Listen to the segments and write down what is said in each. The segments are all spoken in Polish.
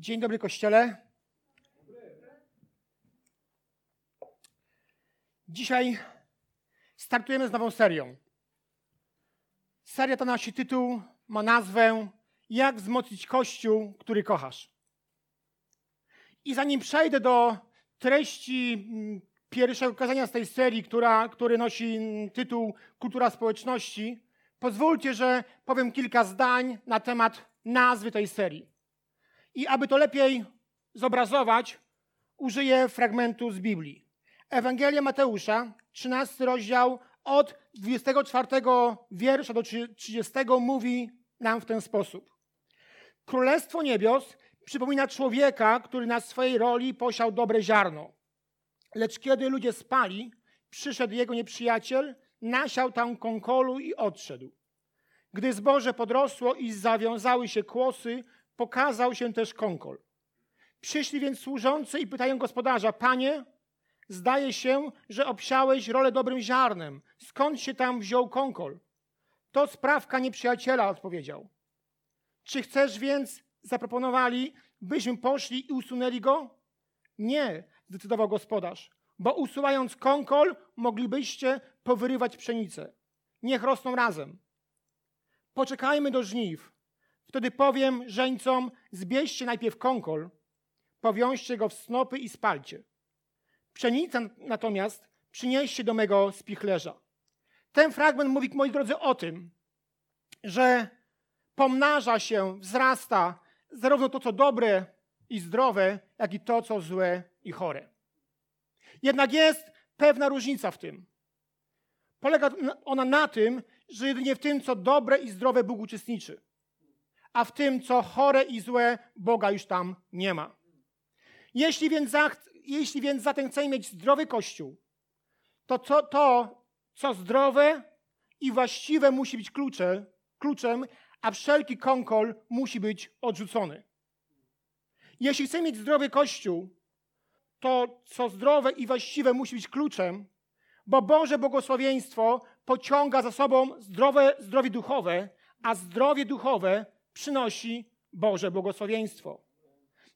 Dzień dobry, kościele. Dzisiaj startujemy z nową serią. Seria ta nasz tytuł ma nazwę Jak wzmocnić Kościół, który kochasz. I zanim przejdę do treści mm, pierwszego kazania z tej serii, która, który nosi mm, tytuł Kultura społeczności, pozwólcie, że powiem kilka zdań na temat nazwy tej serii. I aby to lepiej zobrazować, użyję fragmentu z Biblii. Ewangelia Mateusza, 13 rozdział, od 24 wiersza do 30 mówi nam w ten sposób. Królestwo niebios przypomina człowieka, który na swojej roli posiał dobre ziarno. Lecz kiedy ludzie spali, przyszedł jego nieprzyjaciel, nasiał tam konkolu i odszedł. Gdy zboże podrosło i zawiązały się kłosy, pokazał się też konkol. Przyszli więc służący i pytają gospodarza: Panie, zdaje się, że obsiałeś rolę dobrym ziarnem. Skąd się tam wziął konkol? To sprawka nieprzyjaciela, odpowiedział. Czy chcesz więc, zaproponowali, byśmy poszli i usunęli go? Nie, zdecydował gospodarz, bo usuwając konkol, moglibyście powyrywać pszenicę. Niech rosną razem. Poczekajmy do żniw. Wtedy powiem żeńcom, zbierzcie najpierw konkol, powiążcie go w snopy i spalcie. Pszenicę natomiast przynieście do mego spichlerza. Ten fragment mówi, moi drodzy, o tym, że pomnaża się, wzrasta zarówno to, co dobre i zdrowe, jak i to, co złe i chore. Jednak jest pewna różnica w tym. Polega ona na tym, że jedynie w tym, co dobre i zdrowe, Bóg uczestniczy, a w tym, co chore i złe, Boga już tam nie ma. Jeśli więc, za, jeśli więc zatem chcemy mieć zdrowy Kościół, to co, to, co zdrowe i właściwe musi być klucze, kluczem, a wszelki konkol musi być odrzucony. Jeśli chcemy mieć zdrowy Kościół, to co zdrowe i właściwe musi być kluczem, bo Boże błogosławieństwo pociąga za sobą zdrowe, zdrowie duchowe, a zdrowie duchowe przynosi Boże błogosławieństwo.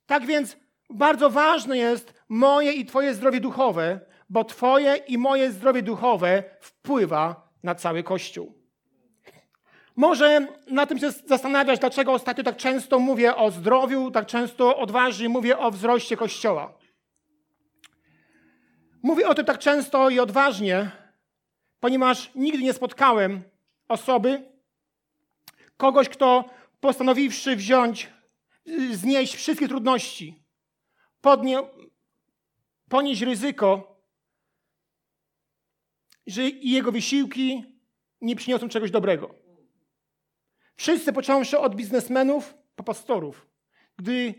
Tak więc bardzo ważne jest moje i Twoje zdrowie duchowe, bo Twoje i moje zdrowie duchowe wpływa na cały Kościół. Może na tym się zastanawiać, dlaczego ostatnio tak często mówię o zdrowiu, tak często odważnie mówię o wzroście Kościoła. Mówię o tym tak często i odważnie, ponieważ nigdy nie spotkałem osoby, kogoś, kto postanowiwszy wziąć, znieść wszystkie trudności, podnie, ponieść ryzyko, że jego wysiłki nie przyniosą czegoś dobrego. Wszyscy, począwszy od biznesmenów po pastorów, gdy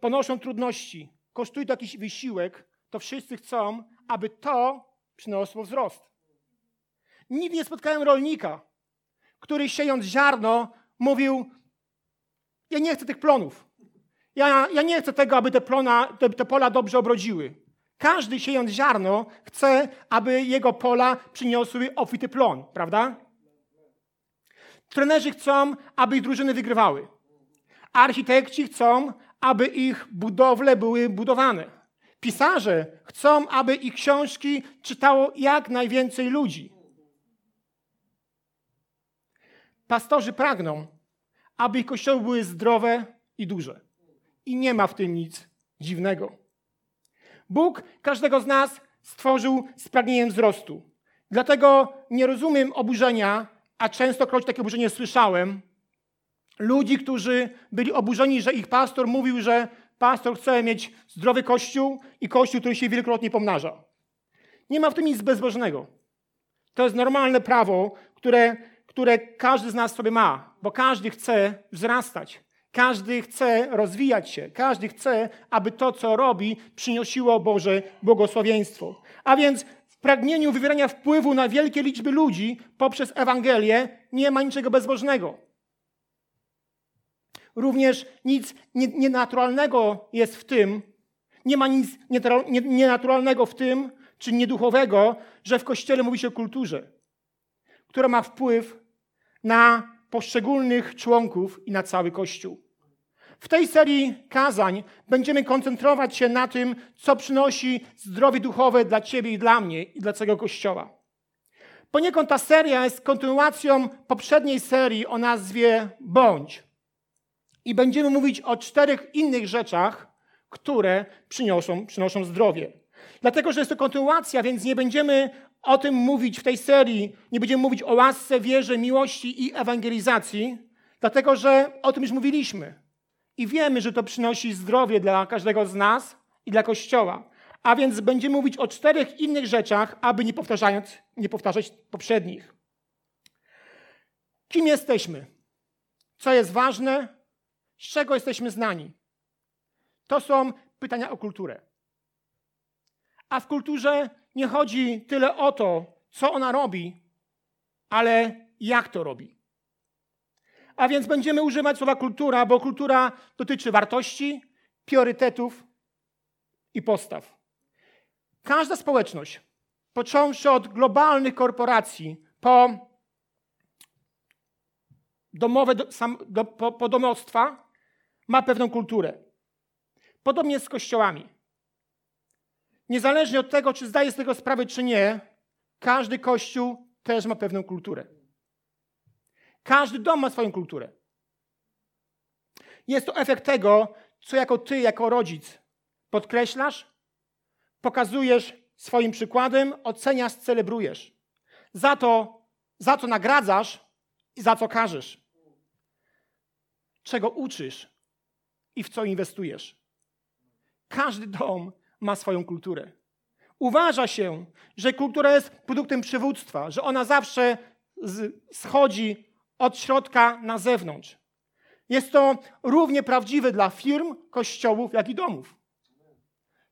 ponoszą trudności, kosztuje to jakiś wysiłek, to wszyscy chcą, aby to przyniosło wzrost. Nigdy nie spotkałem rolnika, który siejąc ziarno mówił: Ja nie chcę tych plonów. Ja, ja nie chcę tego, aby te, plona, te, te pola dobrze obrodziły. Każdy siejąc ziarno chce, aby jego pola przyniosły obfity plon, prawda? Trenerzy chcą, aby ich drużyny wygrywały. Architekci chcą, aby ich budowle były budowane. Pisarze chcą, aby ich książki czytało jak najwięcej ludzi. Pastorzy pragną, aby ich kościoły były zdrowe i duże. I nie ma w tym nic dziwnego. Bóg każdego z nas stworzył z pragnieniem wzrostu. Dlatego nie rozumiem oburzenia, a częstokroć takie oburzenie słyszałem, ludzi, którzy byli oburzeni, że ich pastor mówił, że pastor chce mieć zdrowy kościół i kościół, który się wielokrotnie pomnaża. Nie ma w tym nic bezbożnego. To jest normalne prawo, które, które każdy z nas sobie ma, bo każdy chce wzrastać. Każdy chce rozwijać się, każdy chce, aby to, co robi, przynosiło Boże błogosławieństwo. A więc w pragnieniu wywierania wpływu na wielkie liczby ludzi poprzez Ewangelię nie ma niczego bezbożnego. Również nic nienaturalnego jest w tym, nie ma nic nienaturalnego w tym, czy nieduchowego, że w Kościele mówi się o kulturze, która ma wpływ na poszczególnych członków i na cały Kościół. W tej serii kazań będziemy koncentrować się na tym, co przynosi zdrowie duchowe dla Ciebie i dla mnie i dla całego Kościoła. Poniekąd ta seria jest kontynuacją poprzedniej serii o nazwie Bądź. I będziemy mówić o czterech innych rzeczach, które przynoszą, przynoszą zdrowie. Dlatego, że jest to kontynuacja, więc nie będziemy o tym mówić w tej serii, nie będziemy mówić o łasce, wierze, miłości i ewangelizacji, dlatego że o tym już mówiliśmy. I wiemy, że to przynosi zdrowie dla każdego z nas i dla Kościoła. A więc będziemy mówić o czterech innych rzeczach, aby nie, powtarzając, nie powtarzać poprzednich. Kim jesteśmy? Co jest ważne? Z czego jesteśmy znani? To są pytania o kulturę. A w kulturze nie chodzi tyle o to, co ona robi, ale jak to robi. A więc będziemy używać słowa kultura, bo kultura dotyczy wartości, priorytetów i postaw. Każda społeczność, począwszy od globalnych korporacji, po domowe, sam, do, po, po domostwa, ma pewną kulturę. Podobnie z kościołami. Niezależnie od tego, czy zdaje z tego sprawę, czy nie, każdy kościół też ma pewną kulturę. Każdy dom ma swoją kulturę. Jest to efekt tego, co jako ty, jako rodzic podkreślasz, pokazujesz swoim przykładem, oceniasz, celebrujesz. Za to, za co nagradzasz i za co każesz. Czego uczysz i w co inwestujesz. Każdy dom ma swoją kulturę. Uważa się, że kultura jest produktem przywództwa, że ona zawsze schodzi od środka na zewnątrz. Jest to równie prawdziwe dla firm, kościołów, jak i domów.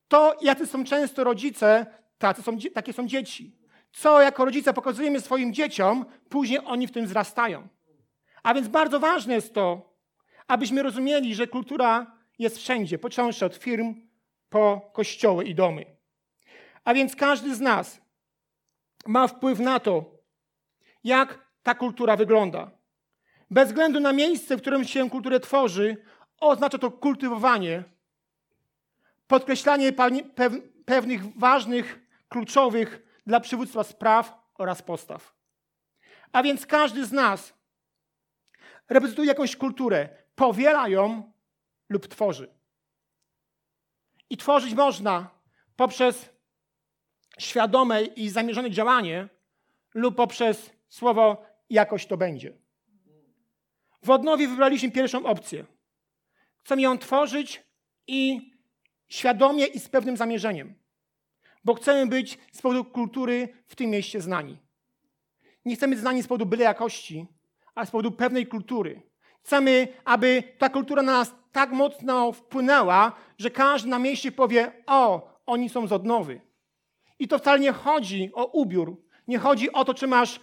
To, jacy są często rodzice, tacy są, takie są dzieci. Co jako rodzice pokazujemy swoim dzieciom, później oni w tym wzrastają. A więc bardzo ważne jest to, abyśmy rozumieli, że kultura jest wszędzie, począwszy od firm po kościoły i domy. A więc każdy z nas ma wpływ na to, jak ta kultura wygląda. Bez względu na miejsce, w którym się kulturę tworzy, oznacza to kultywowanie, podkreślanie pewnych ważnych, kluczowych dla przywództwa spraw oraz postaw. A więc każdy z nas reprezentuje jakąś kulturę, powiela ją lub tworzy. I tworzyć można poprzez świadome i zamierzone działanie lub poprzez słowo jakoś to będzie. W odnowie wybraliśmy pierwszą opcję. Chcemy ją tworzyć i świadomie i z pewnym zamierzeniem, bo chcemy być z powodu kultury w tym mieście znani. Nie chcemy być znani z powodu byle jakości, ale z powodu pewnej kultury. Chcemy, aby ta kultura na nas tak mocno wpłynęła, że każdy na mieście powie: O, oni są z odnowy. I to wcale nie chodzi o ubiór. Nie chodzi o to, czy masz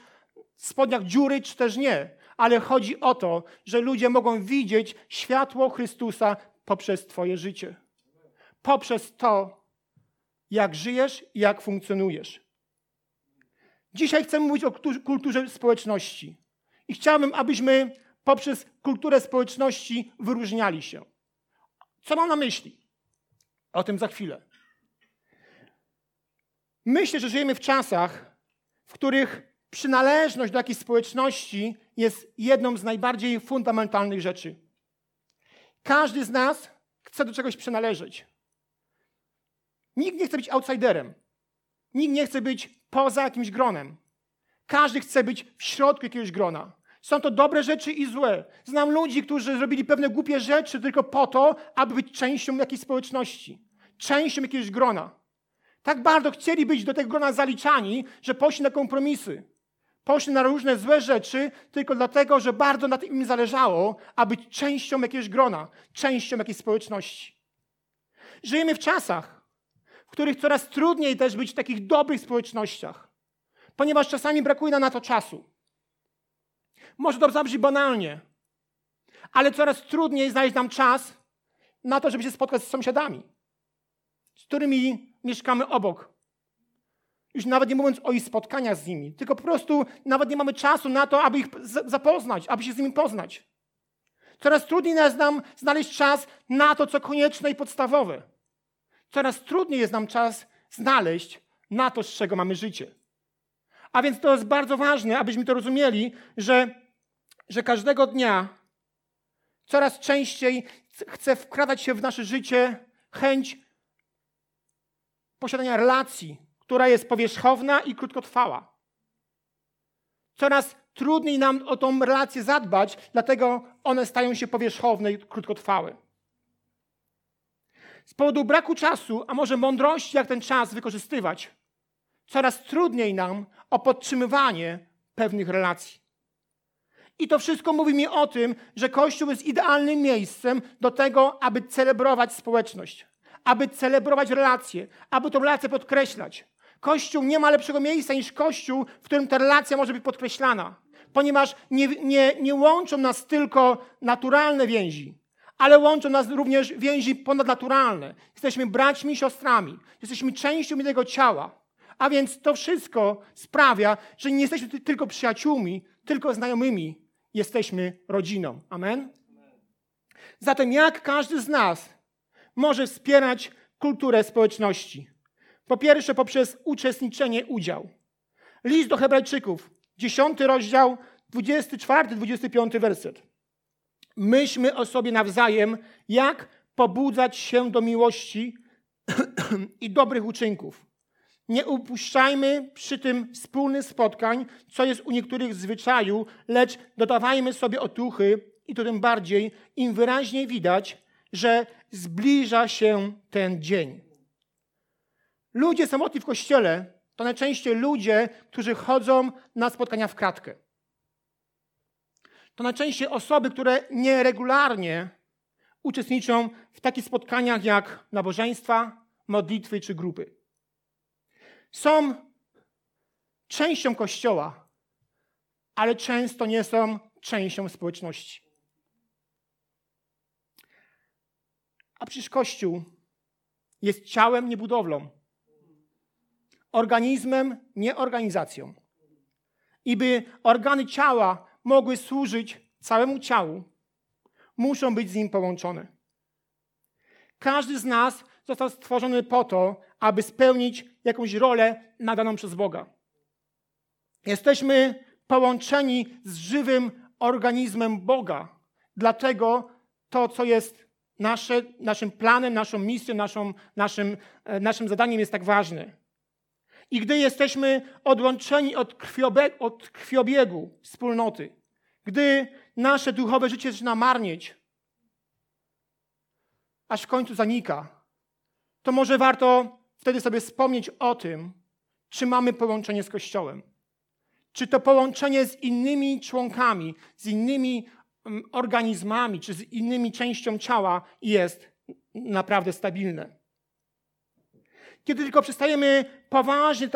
w spodniach dziury, czy też nie. Ale chodzi o to, że ludzie mogą widzieć światło Chrystusa poprzez Twoje życie. Poprzez to, jak żyjesz i jak funkcjonujesz. Dzisiaj chcę mówić o kulturze społeczności. I chciałbym, abyśmy poprzez kulturę społeczności wyróżniali się. Co mam na myśli? O tym za chwilę. Myślę, że żyjemy w czasach, w których przynależność do jakiejś społeczności jest jedną z najbardziej fundamentalnych rzeczy. Każdy z nas chce do czegoś przynależeć. Nikt nie chce być outsiderem. Nikt nie chce być poza jakimś gronem. Każdy chce być w środku jakiegoś grona. Są to dobre rzeczy i złe. Znam ludzi, którzy zrobili pewne głupie rzeczy tylko po to, aby być częścią jakiejś społeczności, częścią jakiegoś grona. Tak bardzo chcieli być do tego grona zaliczani, że poszli na kompromisy. Poszli na różne złe rzeczy tylko dlatego, że bardzo na tym im zależało, aby być częścią jakiegoś grona, częścią jakiejś społeczności. Żyjemy w czasach, w których coraz trudniej też być w takich dobrych społecznościach, ponieważ czasami brakuje nam na to czasu. Może to zabrzmi banalnie, ale coraz trudniej znaleźć nam czas na to, żeby się spotkać z sąsiadami, z którymi mieszkamy obok. Już nawet nie mówiąc o ich spotkaniach z nimi, tylko po prostu nawet nie mamy czasu na to, aby ich zapoznać, aby się z nimi poznać. Coraz trudniej jest nam znaleźć czas na to, co konieczne i podstawowe. Coraz trudniej jest nam czas znaleźć na to, z czego mamy życie. A więc to jest bardzo ważne, abyśmy to rozumieli, że, że każdego dnia coraz częściej chce wkradać się w nasze życie chęć posiadania relacji, która jest powierzchowna i krótkotrwała. Coraz trudniej nam o tą relację zadbać, dlatego one stają się powierzchowne i krótkotrwałe. Z powodu braku czasu, a może mądrości, jak ten czas wykorzystywać, coraz trudniej nam o podtrzymywanie pewnych relacji. I to wszystko mówi mi o tym, że Kościół jest idealnym miejscem do tego, aby celebrować społeczność, aby celebrować relacje, aby tę relację podkreślać. Kościół nie ma lepszego miejsca niż Kościół, w którym ta relacja może być podkreślana, ponieważ nie, nie, nie łączą nas tylko naturalne więzi, ale łączą nas również więzi ponadnaturalne. Jesteśmy braćmi i siostrami, jesteśmy częścią jednego ciała. A więc to wszystko sprawia, że nie jesteśmy tylko przyjaciółmi, tylko znajomymi, jesteśmy rodziną. Amen? Zatem jak każdy z nas może wspierać kulturę społeczności? Po pierwsze, poprzez uczestniczenie, udział. List do Hebrajczyków, 10 rozdział, 24-25 werset. Myślmy o sobie nawzajem, jak pobudzać się do miłości i dobrych uczynków. Nie upuszczajmy przy tym wspólnych spotkań, co jest u niektórych zwyczaju, lecz dodawajmy sobie otuchy i to tym bardziej, im wyraźniej widać, że zbliża się ten dzień. Ludzie samotni w kościele to najczęściej ludzie, którzy chodzą na spotkania w kratkę. To najczęściej osoby, które nieregularnie uczestniczą w takich spotkaniach jak nabożeństwa, modlitwy czy grupy. Są częścią kościoła, ale często nie są częścią społeczności. A przecież Kościół jest ciałem, nie budowlą organizmem, nie organizacją. I by organy ciała mogły służyć całemu ciału, muszą być z nim połączone. Każdy z nas został stworzony po to, aby spełnić jakąś rolę nadaną przez Boga. Jesteśmy połączeni z żywym organizmem Boga. Dlatego to, co jest nasze, naszym planem, naszą misją, naszą, naszym, e, naszym zadaniem, jest tak ważne. I gdy jesteśmy odłączeni od, krwiobe, od krwiobiegu wspólnoty, gdy nasze duchowe życie zaczyna marnieć, aż w końcu zanika, to może warto wtedy sobie wspomnieć o tym, czy mamy połączenie z Kościołem. Czy to połączenie z innymi członkami, z innymi mm, organizmami, czy z innymi częścią ciała jest naprawdę stabilne. Kiedy tylko przestajemy poważnie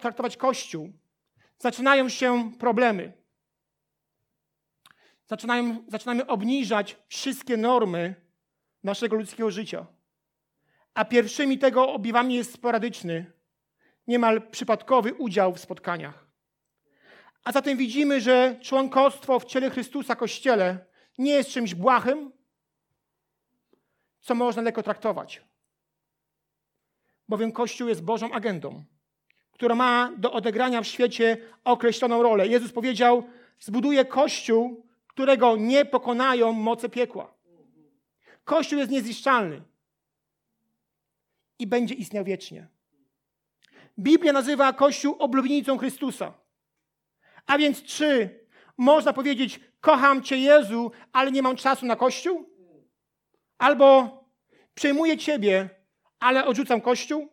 traktować Kościół, zaczynają się problemy. Zaczynają, zaczynamy obniżać wszystkie normy naszego ludzkiego życia. A pierwszymi tego objawami jest sporadyczny, niemal przypadkowy udział w spotkaniach. A zatem widzimy, że członkostwo w ciele Chrystusa, Kościele, nie jest czymś błahym, co można lekko traktować bowiem Kościół jest Bożą agendą, która ma do odegrania w świecie określoną rolę. Jezus powiedział: Zbuduję Kościół, którego nie pokonają moce piekła. Kościół jest niezniszczalny i będzie istniał wiecznie. Biblia nazywa Kościół oblubienicą Chrystusa. A więc czy można powiedzieć, kocham Cię Jezu, ale nie mam czasu na Kościół? Albo przejmuję Ciebie, ale odrzucam Kościół?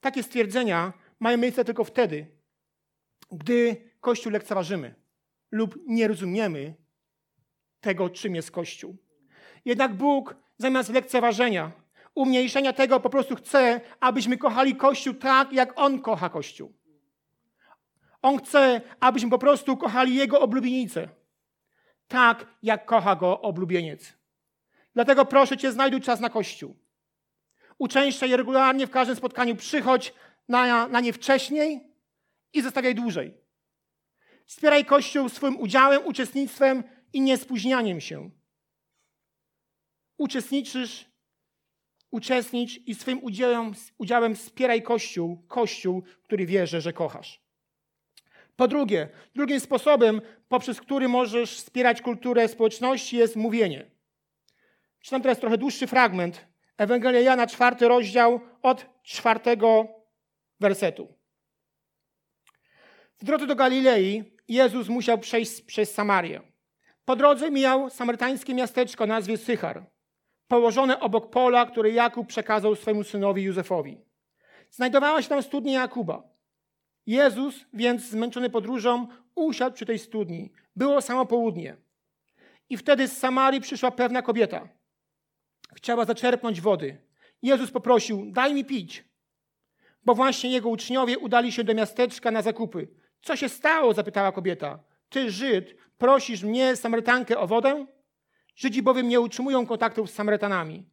Takie stwierdzenia mają miejsce tylko wtedy, gdy Kościół lekceważymy lub nie rozumiemy tego, czym jest Kościół. Jednak Bóg zamiast lekceważenia, umniejszenia tego, po prostu chce, abyśmy kochali Kościół tak, jak On kocha Kościół. On chce, abyśmy po prostu kochali Jego oblubienicę, tak, jak kocha Go oblubieniec. Dlatego proszę Cię, znajduj czas na Kościół. Uczęszczaj regularnie w każdym spotkaniu, przychodź na, na nie wcześniej i zostawiaj dłużej. Wspieraj Kościół swoim udziałem, uczestnictwem i niespóźnianiem się. Uczestniczysz, uczestnicz i swoim udziałem, udziałem wspieraj Kościół, Kościół, który wierzy, że kochasz. Po drugie, drugim sposobem, poprzez który możesz wspierać kulturę społeczności, jest mówienie. Czytam teraz trochę dłuższy fragment. Ewangelia Jana, czwarty rozdział, od czwartego wersetu. W drodze do Galilei Jezus musiał przejść przez Samarię. Po drodze mijał samarytańskie miasteczko o nazwie Sychar, położone obok pola, które Jakub przekazał swojemu synowi Józefowi. Znajdowała się tam studnia Jakuba. Jezus, więc zmęczony podróżą, usiadł przy tej studni. Było samo południe. I wtedy z Samarii przyszła pewna kobieta. Chciała zaczerpnąć wody. Jezus poprosił: Daj mi pić. Bo właśnie jego uczniowie udali się do miasteczka na zakupy. Co się stało? zapytała kobieta. Ty, Żyd, prosisz mnie, Samarytankę, o wodę? Żydzi bowiem nie utrzymują kontaktów z Samarytanami.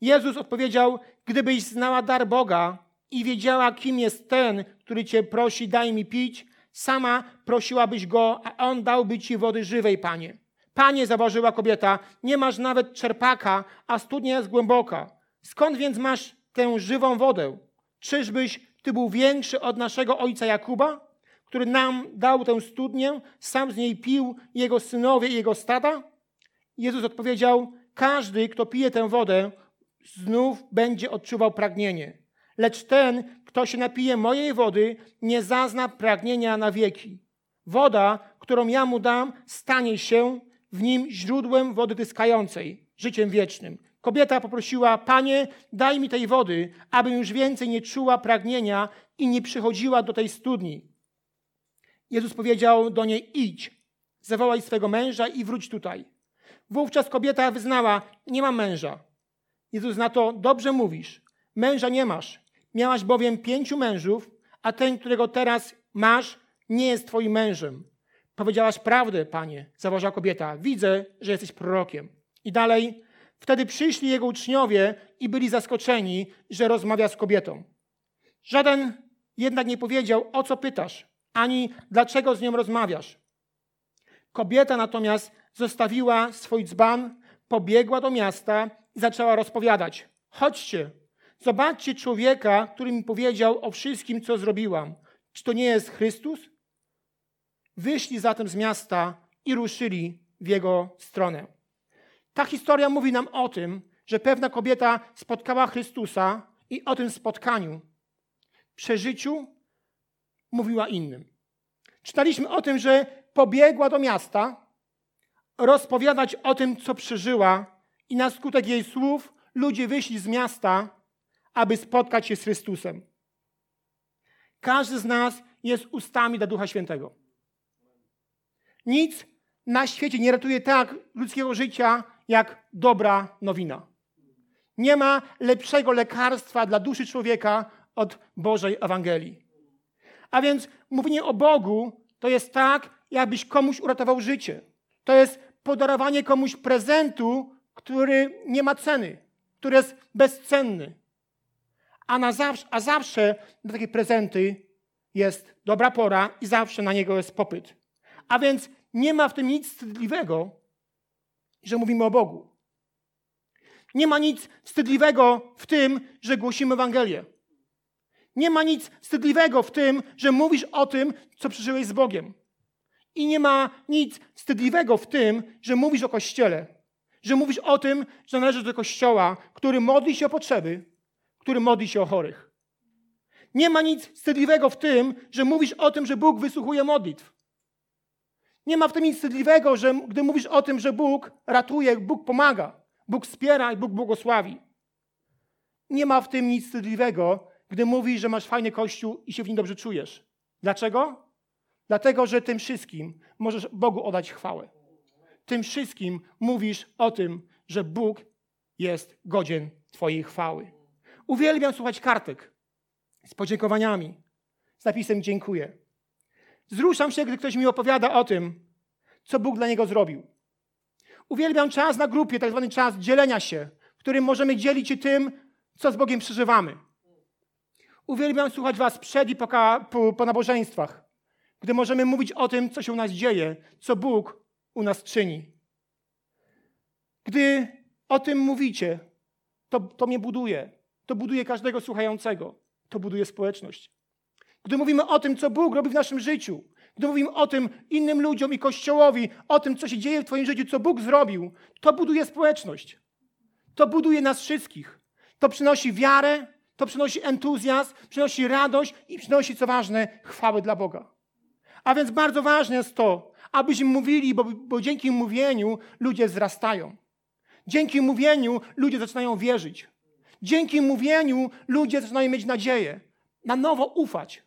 Jezus odpowiedział: Gdybyś znała dar Boga i wiedziała, kim jest ten, który cię prosi, daj mi pić, sama prosiłabyś go, a on dałby ci wody żywej, panie. Panie, zauważyła kobieta, nie masz nawet czerpaka, a studnia jest głęboka. Skąd więc masz tę żywą wodę? Czyżbyś ty był większy od naszego ojca Jakuba, który nam dał tę studnię, sam z niej pił jego synowie i jego stada? Jezus odpowiedział: Każdy, kto pije tę wodę, znów będzie odczuwał pragnienie. Lecz ten, kto się napije mojej wody, nie zazna pragnienia na wieki. Woda, którą ja mu dam, stanie się w nim źródłem wody tyskającej, życiem wiecznym. Kobieta poprosiła: Panie, daj mi tej wody, abym już więcej nie czuła pragnienia i nie przychodziła do tej studni. Jezus powiedział do niej: Idź, zawołaj swego męża i wróć tutaj. Wówczas kobieta wyznała: Nie mam męża. Jezus na to: Dobrze mówisz, męża nie masz. Miałaś bowiem pięciu mężów, a ten, którego teraz masz, nie jest twoim mężem. Powiedziałaś prawdę, panie, zauważyła kobieta. Widzę, że jesteś prorokiem. I dalej, wtedy przyszli jego uczniowie i byli zaskoczeni, że rozmawia z kobietą. Żaden jednak nie powiedział, o co pytasz, ani dlaczego z nią rozmawiasz. Kobieta natomiast zostawiła swój dzban, pobiegła do miasta i zaczęła rozpowiadać. Chodźcie, zobaczcie człowieka, który mi powiedział o wszystkim, co zrobiłam. Czy to nie jest Chrystus? Wyszli zatem z miasta i ruszyli w jego stronę. Ta historia mówi nam o tym, że pewna kobieta spotkała Chrystusa i o tym spotkaniu, przeżyciu mówiła innym. Czytaliśmy o tym, że pobiegła do miasta rozpowiadać o tym, co przeżyła, i na skutek jej słów ludzie wyszli z miasta, aby spotkać się z Chrystusem. Każdy z nas jest ustami dla Ducha Świętego. Nic na świecie nie ratuje tak ludzkiego życia, jak dobra nowina. Nie ma lepszego lekarstwa dla duszy człowieka od Bożej Ewangelii. A więc mówienie o Bogu to jest tak, jakbyś komuś uratował życie. To jest podarowanie komuś prezentu, który nie ma ceny, który jest bezcenny. A, na zawsze, a zawsze na takie prezenty jest dobra pora i zawsze na niego jest popyt. A więc nie ma w tym nic wstydliwego, że mówimy o Bogu. Nie ma nic wstydliwego w tym, że głosimy Ewangelię. Nie ma nic wstydliwego w tym, że mówisz o tym, co przeżyłeś z Bogiem. I nie ma nic wstydliwego w tym, że mówisz o Kościele. Że mówisz o tym, że należysz do Kościoła, który modli się o potrzeby, który modli się o chorych. Nie ma nic wstydliwego w tym, że mówisz o tym, że Bóg wysłuchuje modlitw. Nie ma w tym nic wstydliwego, że gdy mówisz o tym, że Bóg ratuje, Bóg pomaga, Bóg wspiera i Bóg błogosławi. Nie ma w tym nic wstydliwego, gdy mówisz, że masz fajny kościół i się w nim dobrze czujesz. Dlaczego? Dlatego, że tym wszystkim możesz Bogu oddać chwałę. Tym wszystkim mówisz o tym, że Bóg jest godzien Twojej chwały. Uwielbiam słuchać kartek z podziękowaniami, z napisem dziękuję. Wzruszam się, gdy ktoś mi opowiada o tym, co Bóg dla niego zrobił. Uwielbiam czas na grupie, tak zwany czas dzielenia się, w którym możemy dzielić się tym, co z Bogiem przeżywamy. Uwielbiam słuchać Was przed i po, po nabożeństwach, gdy możemy mówić o tym, co się u nas dzieje, co Bóg u nas czyni. Gdy o tym mówicie, to, to mnie buduje. To buduje każdego słuchającego. To buduje społeczność. Gdy mówimy o tym, co Bóg robi w naszym życiu, gdy mówimy o tym innym ludziom i Kościołowi, o tym, co się dzieje w Twoim życiu, co Bóg zrobił, to buduje społeczność. To buduje nas wszystkich. To przynosi wiarę, to przynosi entuzjazm, przynosi radość i przynosi, co ważne, chwałę dla Boga. A więc bardzo ważne jest to, abyśmy mówili, bo, bo dzięki mówieniu ludzie wzrastają. Dzięki mówieniu ludzie zaczynają wierzyć. Dzięki mówieniu ludzie zaczynają mieć nadzieję, na nowo ufać,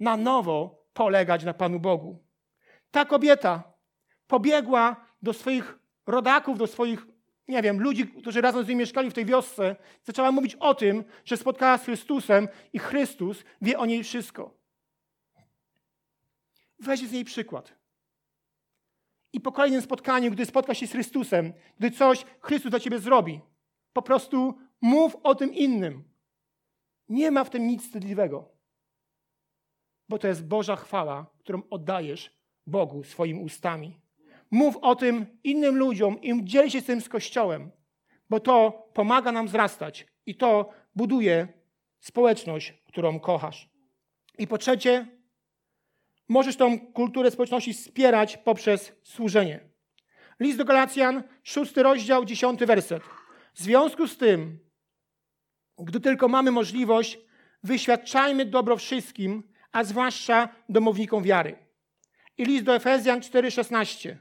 na nowo polegać na Panu Bogu. Ta kobieta pobiegła do swoich rodaków, do swoich, nie wiem, ludzi, którzy razem z nim mieszkali w tej wiosce, zaczęła mówić o tym, że spotkała z Chrystusem i Chrystus wie o niej wszystko. Weź z niej przykład. I po kolejnym spotkaniu, gdy spotka się z Chrystusem, gdy coś Chrystus dla ciebie zrobi, po prostu mów o tym innym. Nie ma w tym nic wstydliwego, bo to jest Boża chwała, którą oddajesz Bogu swoimi ustami. Mów o tym innym ludziom i dziel się tym z Kościołem, bo to pomaga nam wzrastać i to buduje społeczność, którą kochasz. I po trzecie, możesz tą kulturę społeczności wspierać poprzez służenie. List do Galacjan, szósty rozdział, dziesiąty werset. W związku z tym, gdy tylko mamy możliwość, wyświadczajmy dobro wszystkim, a zwłaszcza domownikom wiary. I list do Efezjan 4,16.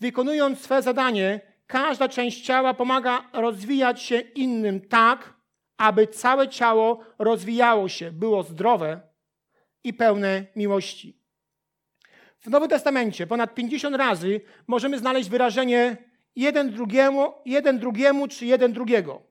Wykonując swe zadanie, każda część ciała pomaga rozwijać się innym tak, aby całe ciało rozwijało się, było zdrowe i pełne miłości. W Nowym Testamencie ponad 50 razy możemy znaleźć wyrażenie jeden drugiemu, jeden drugiemu czy jeden drugiego.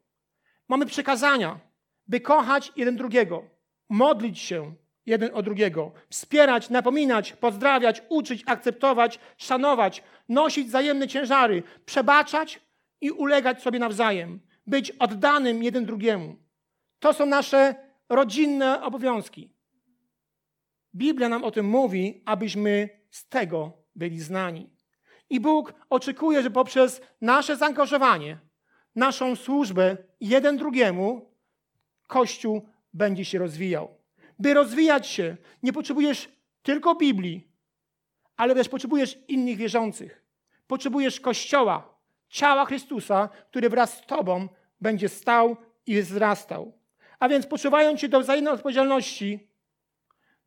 Mamy przekazania, by kochać jeden drugiego, modlić się jeden o drugiego, wspierać, napominać, pozdrawiać, uczyć, akceptować, szanować, nosić wzajemne ciężary, przebaczać i ulegać sobie nawzajem, być oddanym jeden drugiemu. To są nasze rodzinne obowiązki. Biblia nam o tym mówi, abyśmy z tego byli znani. I Bóg oczekuje, że poprzez nasze zaangażowanie, naszą służbę jeden drugiemu, Kościół będzie się rozwijał. By rozwijać się, nie potrzebujesz tylko Biblii, ale też potrzebujesz innych wierzących. Potrzebujesz Kościoła, ciała Chrystusa, który wraz z Tobą będzie stał i wzrastał. A więc poczuwając się do wzajemnej odpowiedzialności,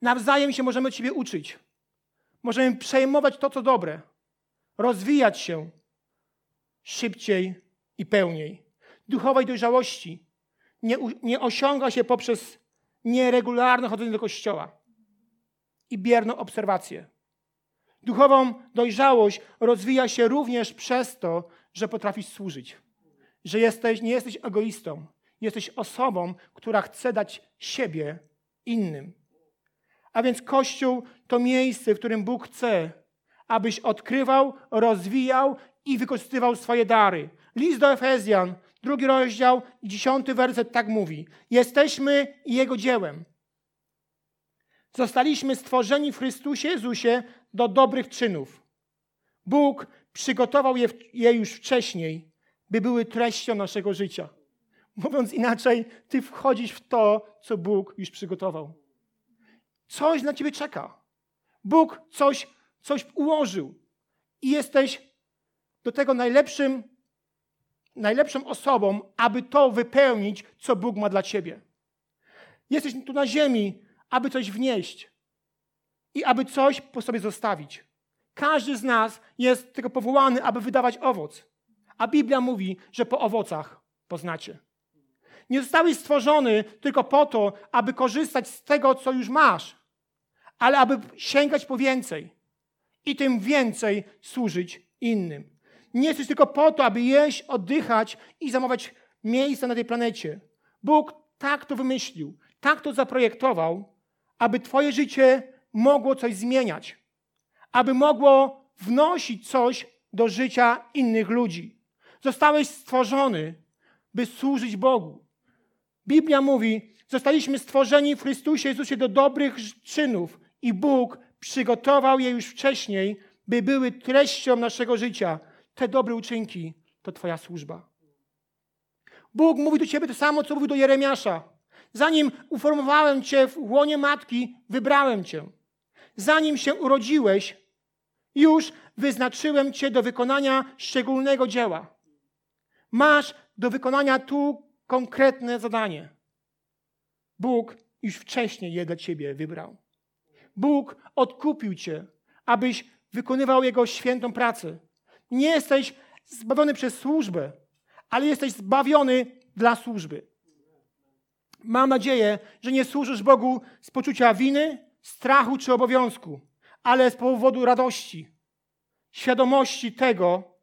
nawzajem się możemy Ciebie uczyć. Możemy przejmować to, co dobre, rozwijać się szybciej i pełniej. Duchowej dojrzałości nie, nie osiąga się poprzez nieregularne chodzenie do kościoła i bierną obserwację. Duchową dojrzałość rozwija się również przez to, że potrafisz służyć. Że jesteś, nie jesteś egoistą. Jesteś osobą, która chce dać siebie innym. A więc Kościół to miejsce, w którym Bóg chce, abyś odkrywał, rozwijał i wykorzystywał swoje dary. List do Efezjan, drugi rozdział, dziesiąty werset tak mówi. Jesteśmy Jego dziełem. Zostaliśmy stworzeni w Chrystusie Jezusie do dobrych czynów. Bóg przygotował je, je już wcześniej, by były treścią naszego życia. Mówiąc inaczej, ty wchodzisz w to, co Bóg już przygotował. Coś na ciebie czeka. Bóg coś, coś ułożył. I jesteś do tego najlepszym, najlepszą osobą, aby to wypełnić, co Bóg ma dla ciebie. Jesteś tu na ziemi, aby coś wnieść i aby coś po sobie zostawić. Każdy z nas jest tego powołany, aby wydawać owoc. A Biblia mówi, że po owocach poznacie. Nie zostałeś stworzony tylko po to, aby korzystać z tego, co już masz, ale aby sięgać po więcej i tym więcej służyć innym. Nie jesteś tylko po to, aby jeść, oddychać i zamawiać miejsce na tej planecie. Bóg tak to wymyślił, tak to zaprojektował, aby Twoje życie mogło coś zmieniać, aby mogło wnosić coś do życia innych ludzi. Zostałeś stworzony, by służyć Bogu. Biblia mówi, zostaliśmy stworzeni w Chrystusie Jezusie do dobrych czynów i Bóg przygotował je już wcześniej, by były treścią naszego życia. Te dobre uczynki to Twoja służba. Bóg mówi do Ciebie to samo, co mówił do Jeremiasza. Zanim uformowałem Cię w łonie matki, wybrałem Cię. Zanim się urodziłeś, już wyznaczyłem Cię do wykonania szczególnego dzieła. Masz do wykonania tu konkretne zadanie. Bóg już wcześniej je dla Ciebie wybrał. Bóg odkupił Cię, abyś wykonywał Jego świętą pracę. Nie jesteś zbawiony przez służbę, ale jesteś zbawiony dla służby. Mam nadzieję, że nie służysz Bogu z poczucia winy, strachu czy obowiązku, ale z powodu radości, świadomości tego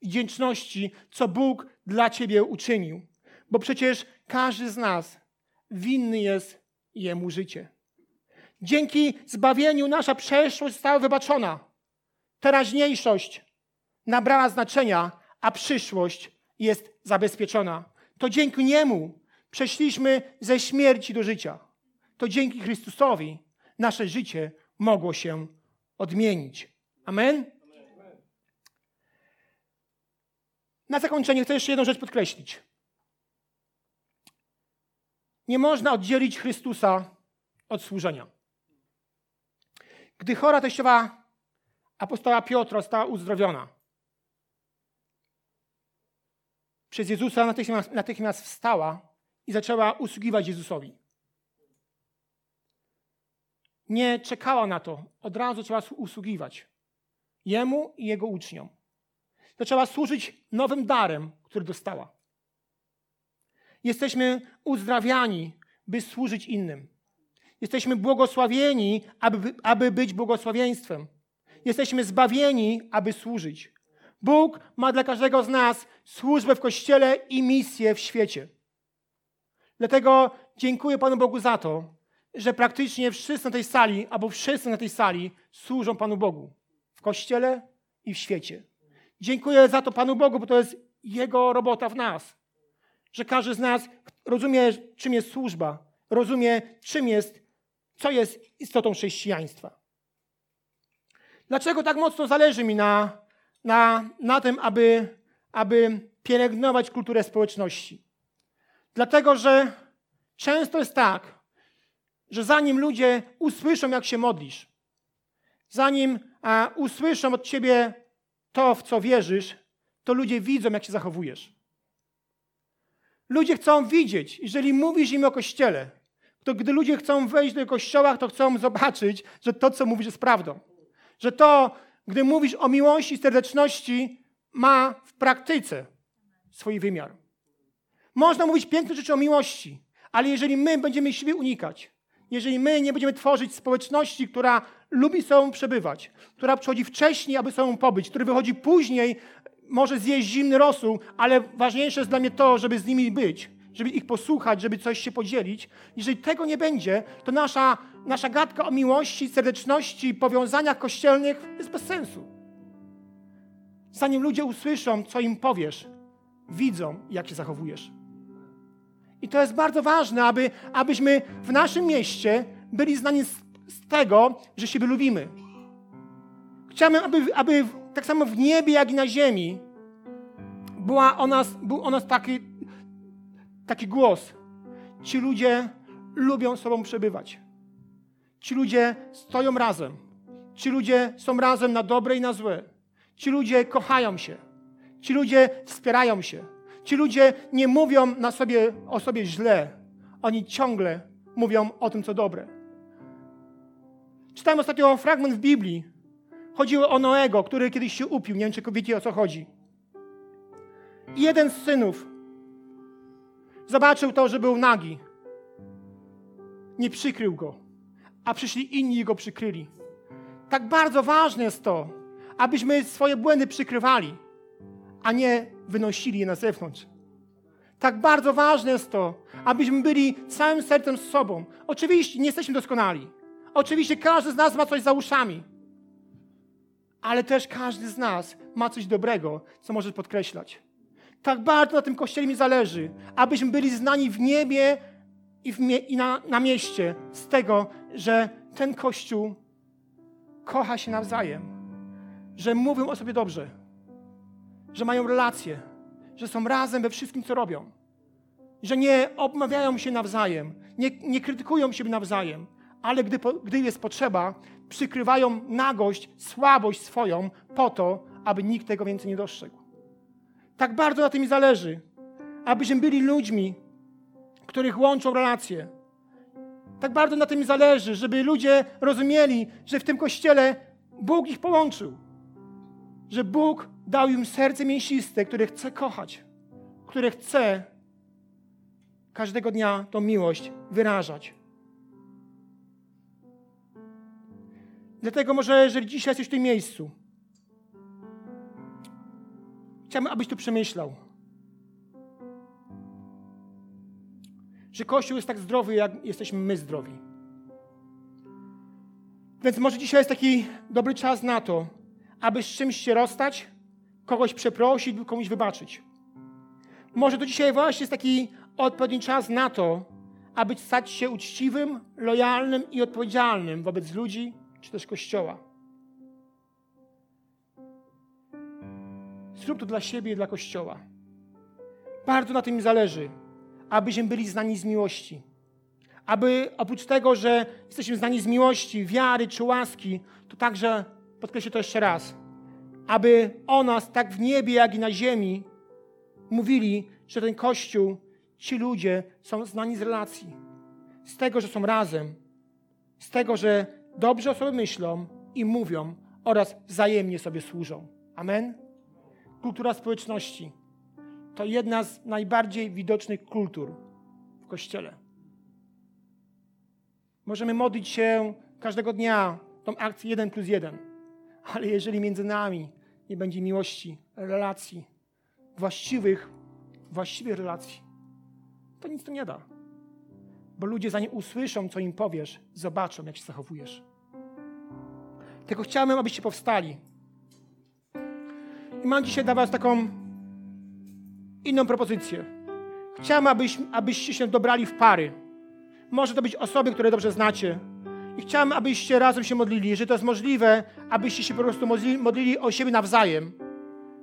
i wdzięczności, co Bóg dla Ciebie uczynił. Bo przecież każdy z nas winny jest Jemu życie. Dzięki zbawieniu nasza przeszłość została wybaczona. Teraźniejszość nabrała znaczenia, a przyszłość jest zabezpieczona. To dzięki Niemu przeszliśmy ze śmierci do życia. To dzięki Chrystusowi nasze życie mogło się odmienić. Amen? Na zakończenie chcę jeszcze jedną rzecz podkreślić. Nie można oddzielić Chrystusa od służenia. Gdy chora teściowa apostoła Piotra została uzdrowiona, przez Jezusa natychmiast, natychmiast wstała i zaczęła usługiwać Jezusowi. Nie czekała na to, od razu zaczęła usługiwać Jemu i Jego uczniom. Zaczęła służyć nowym darem, który dostała. Jesteśmy uzdrawiani, by służyć innym. Jesteśmy błogosławieni, aby, aby być błogosławieństwem. Jesteśmy zbawieni, aby służyć. Bóg ma dla każdego z nas służbę w kościele i misję w świecie. Dlatego dziękuję Panu Bogu za to, że praktycznie wszyscy na tej sali, albo wszyscy na tej sali służą Panu Bogu w kościele i w świecie. Dziękuję za to Panu Bogu, bo to jest Jego robota w nas. Że każdy z nas rozumie, czym jest służba, rozumie, czym jest, co jest istotą chrześcijaństwa. Dlaczego tak mocno zależy mi na, na, na tym, aby, aby pielęgnować kulturę społeczności? Dlatego, że często jest tak, że zanim ludzie usłyszą, jak się modlisz, zanim a, usłyszą od ciebie to, w co wierzysz, to ludzie widzą, jak się zachowujesz. Ludzie chcą widzieć, jeżeli mówisz im o kościele, to gdy ludzie chcą wejść do kościoła, to chcą zobaczyć, że to, co mówisz, jest prawdą. Że to, gdy mówisz o miłości i serdeczności, ma w praktyce swój wymiar. Można mówić piękne rzeczy o miłości, ale jeżeli my będziemy siebie unikać, jeżeli my nie będziemy tworzyć społeczności, która lubi sobą przebywać, która przychodzi wcześniej, aby sobą pobyć, który wychodzi później, może zjeść zimny rosół, ale ważniejsze jest dla mnie to, żeby z nimi być, żeby ich posłuchać, żeby coś się podzielić. Jeżeli tego nie będzie, to nasza, nasza gadka o miłości, serdeczności, powiązaniach kościelnych jest bez sensu. Zanim ludzie usłyszą, co im powiesz, widzą, jak się zachowujesz. I to jest bardzo ważne, aby, abyśmy w naszym mieście byli znani z, z tego, że siebie lubimy. Chciałbym, aby, aby tak samo w niebie, jak i na ziemi była o nas, był o nas taki, taki głos. Ci ludzie lubią sobą przebywać. Ci ludzie stoją razem. Ci ludzie są razem na dobre i na złe. Ci ludzie kochają się. Ci ludzie wspierają się. Ci ludzie nie mówią na sobie, o sobie źle. Oni ciągle mówią o tym, co dobre. Czytałem ostatnio fragment w Biblii. Chodziło o Noego, który kiedyś się upił. Nie wiem, czy wiecie o co chodzi. I jeden z synów zobaczył to, że był nagi. Nie przykrył go, a przyszli inni i go przykryli. Tak bardzo ważne jest to, abyśmy swoje błędy przykrywali, a nie wynosili je na zewnątrz. Tak bardzo ważne jest to, abyśmy byli całym sercem z sobą. Oczywiście nie jesteśmy doskonali. Oczywiście każdy z nas ma coś za uszami. Ale też każdy z nas ma coś dobrego, co może podkreślać. Tak bardzo na tym kościele mi zależy, abyśmy byli znani w niebie i, w mie i na, na mieście z tego, że ten kościół kocha się nawzajem, że mówią o sobie dobrze, że mają relacje, że są razem we wszystkim, co robią. Że nie obmawiają się nawzajem, nie, nie krytykują siebie nawzajem, ale gdy, gdy jest potrzeba, przykrywają nagość, słabość swoją po to, aby nikt tego więcej nie dostrzegł. Tak bardzo na tym mi zależy, abyśmy byli ludźmi, których łączą relacje. Tak bardzo na tym mi zależy, żeby ludzie rozumieli, że w tym kościele Bóg ich połączył. Że Bóg dał im serce mięsiste, które chce kochać, które chce każdego dnia tą miłość wyrażać. Dlatego może, jeżeli dzisiaj jesteś w tym miejscu, chciałbym, abyś tu przemyślał, że Kościół jest tak zdrowy, jak jesteśmy my zdrowi. Więc może dzisiaj jest taki dobry czas na to, aby z czymś się rozstać, kogoś przeprosić lub komuś wybaczyć. Może to dzisiaj właśnie jest taki odpowiedni czas na to, aby stać się uczciwym, lojalnym i odpowiedzialnym wobec ludzi czy też Kościoła. Zrób to dla siebie i dla Kościoła. Bardzo na tym mi zależy, abyśmy byli znani z miłości. Aby oprócz tego, że jesteśmy znani z miłości, wiary czy łaski, to także, podkreślę to jeszcze raz, aby o nas tak w niebie, jak i na ziemi mówili, że ten Kościół, ci ludzie są znani z relacji. Z tego, że są razem. Z tego, że dobrze o sobie myślą i mówią oraz wzajemnie sobie służą. Amen? Kultura społeczności to jedna z najbardziej widocznych kultur w Kościele. Możemy modlić się każdego dnia tą akcję 1 plus 1, ale jeżeli między nami nie będzie miłości, relacji, właściwych, właściwych relacji, to nic to nie da. Bo ludzie zanim usłyszą, co im powiesz, zobaczą, jak się zachowujesz. Tylko chciałbym, abyście powstali. I mam dzisiaj dla Was taką inną propozycję. Chciałbym, abyś, abyście się dobrali w pary. Może to być osoby, które dobrze znacie. I chciałem, abyście razem się modlili. Jeżeli to jest możliwe, abyście się po prostu modlili, modlili o siebie nawzajem.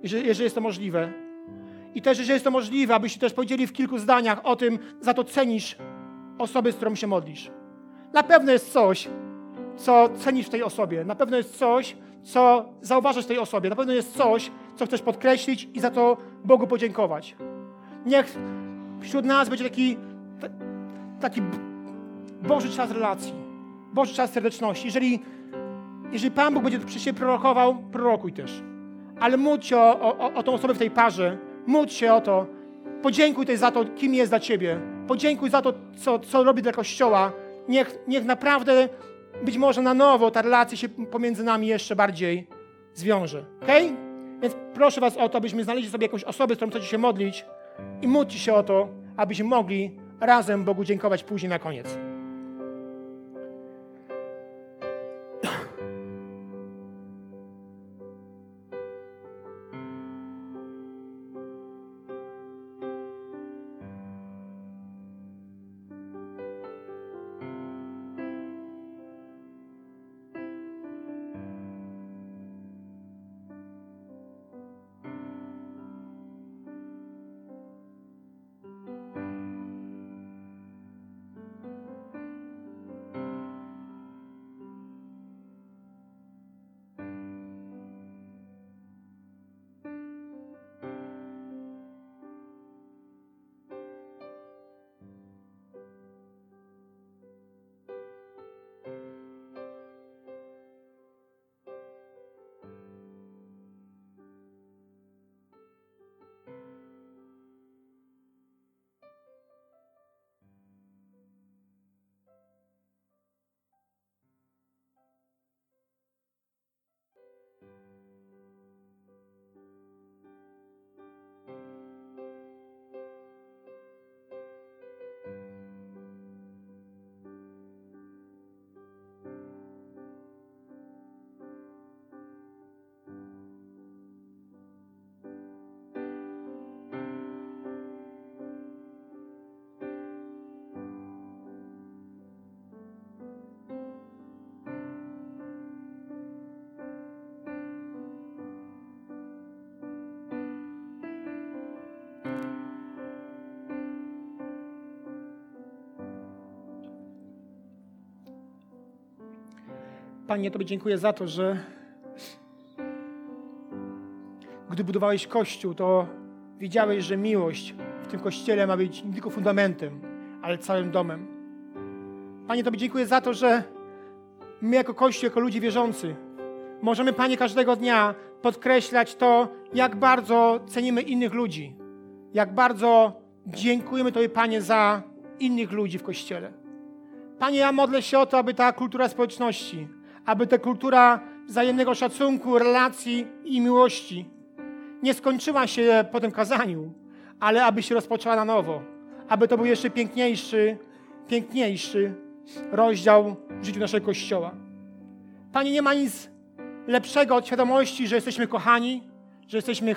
Jeżeli, jeżeli jest to możliwe. I też, jeżeli jest to możliwe, abyście też powiedzieli w kilku zdaniach o tym, za to cenisz osoby, z którą się modlisz. Na pewno jest coś, co cenisz w tej osobie. Na pewno jest coś, co zauważasz w tej osobie. Na pewno jest coś, co chcesz podkreślić i za to Bogu podziękować. Niech wśród nas będzie taki, taki Boży czas relacji, Boży czas serdeczności. Jeżeli, jeżeli Pan Bóg będzie przy siebie prorokował, prorokuj też. Ale módl się o, o, o tą osobę w tej parze, módl się o to, podziękuj też za to, kim jest dla Ciebie. Podziękuj za to, co, co robi dla Kościoła. Niech, niech naprawdę być może na nowo ta relacja się pomiędzy nami jeszcze bardziej zwiąże. ok? Więc proszę Was o to, abyśmy znaleźli sobie jakąś osobę, z którą chcecie się modlić i módlcie się o to, abyśmy mogli razem Bogu dziękować później na koniec. Panie, Tobie dziękuję za to, że gdy budowałeś Kościół, to wiedziałeś, że miłość w tym Kościele ma być nie tylko fundamentem, ale całym domem. Panie, Tobie dziękuję za to, że my jako Kościół, jako ludzie wierzący, możemy, Panie, każdego dnia podkreślać to, jak bardzo cenimy innych ludzi, jak bardzo dziękujemy Tobie, Panie, za innych ludzi w Kościele. Panie, ja modlę się o to, aby ta kultura społeczności, aby ta kultura wzajemnego szacunku, relacji i miłości nie skończyła się po tym kazaniu, ale aby się rozpoczęła na nowo. Aby to był jeszcze piękniejszy, piękniejszy rozdział w życiu naszego Kościoła. Panie, nie ma nic lepszego od świadomości, że jesteśmy kochani, że jesteśmy,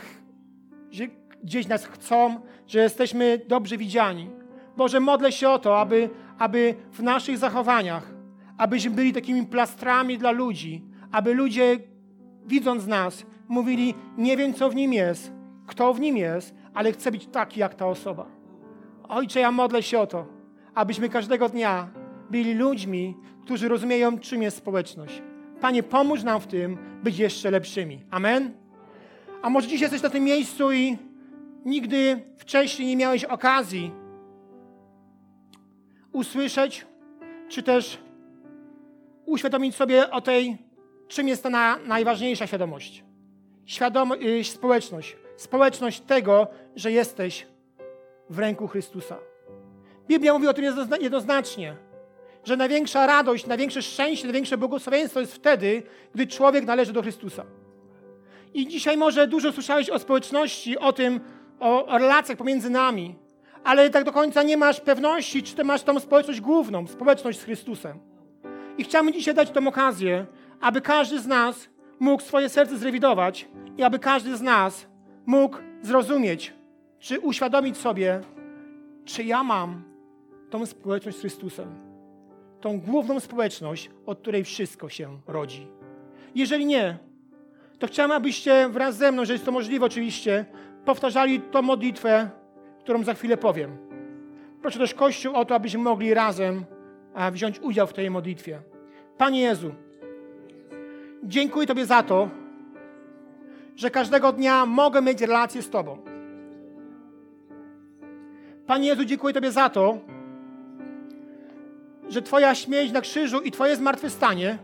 że gdzieś nas chcą, że jesteśmy dobrze widziani. Boże, modlę się o to, aby, aby w naszych zachowaniach, abyśmy byli takimi plastrami dla ludzi, aby ludzie, widząc nas, mówili: Nie wiem, co w nim jest, kto w nim jest, ale chcę być taki jak ta osoba. Ojcze, ja modlę się o to, abyśmy każdego dnia byli ludźmi, którzy rozumieją, czym jest społeczność. Panie, pomóż nam w tym być jeszcze lepszymi. Amen. A może dziś jesteś na tym miejscu i nigdy wcześniej nie miałeś okazji usłyszeć, czy też uświadomić sobie o tej, czym jest ta na, najważniejsza świadomość. Świadom, y, społeczność. Społeczność tego, że jesteś w ręku Chrystusa. Biblia mówi o tym jednoznacznie, że największa radość, największe szczęście, największe błogosławieństwo jest wtedy, gdy człowiek należy do Chrystusa. I dzisiaj może dużo słyszałeś o społeczności, o tym, o, o relacjach pomiędzy nami, ale tak do końca nie masz pewności, czy ty masz tą społeczność główną, społeczność z Chrystusem. I chciałbym dzisiaj dać tą okazję, aby każdy z nas mógł swoje serce zrewidować i aby każdy z nas mógł zrozumieć, czy uświadomić sobie, czy ja mam tą społeczność z Chrystusem. Tą główną społeczność, od której wszystko się rodzi. Jeżeli nie, to chciałbym, abyście wraz ze mną, że jest to możliwe oczywiście, powtarzali tą modlitwę, którą za chwilę powiem. Proszę też Kościół o to, abyśmy mogli razem wziąć udział w tej modlitwie. Panie Jezu, dziękuję Tobie za to, że każdego dnia mogę mieć relację z Tobą. Panie Jezu, dziękuję Tobie za to, że Twoja śmierć na krzyżu i Twoje zmartwychwstanie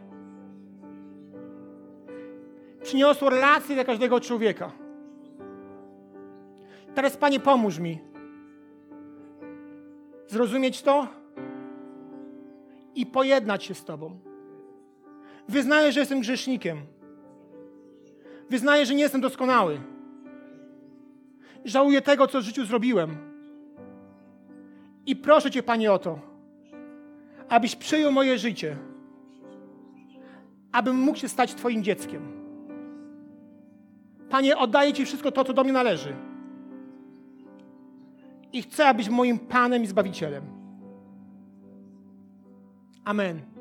przyniosło relację dla każdego człowieka. Teraz, Panie, pomóż mi zrozumieć to i pojednać się z Tobą. Wyznaję, że jestem grzesznikiem. Wyznaję, że nie jestem doskonały. Żałuję tego, co w życiu zrobiłem. I proszę Cię, Panie, o to, abyś przyjął moje życie, abym mógł się stać Twoim dzieckiem. Panie, oddaję Ci wszystko to, co do mnie należy. I chcę, abyś moim Panem i Zbawicielem. Amen.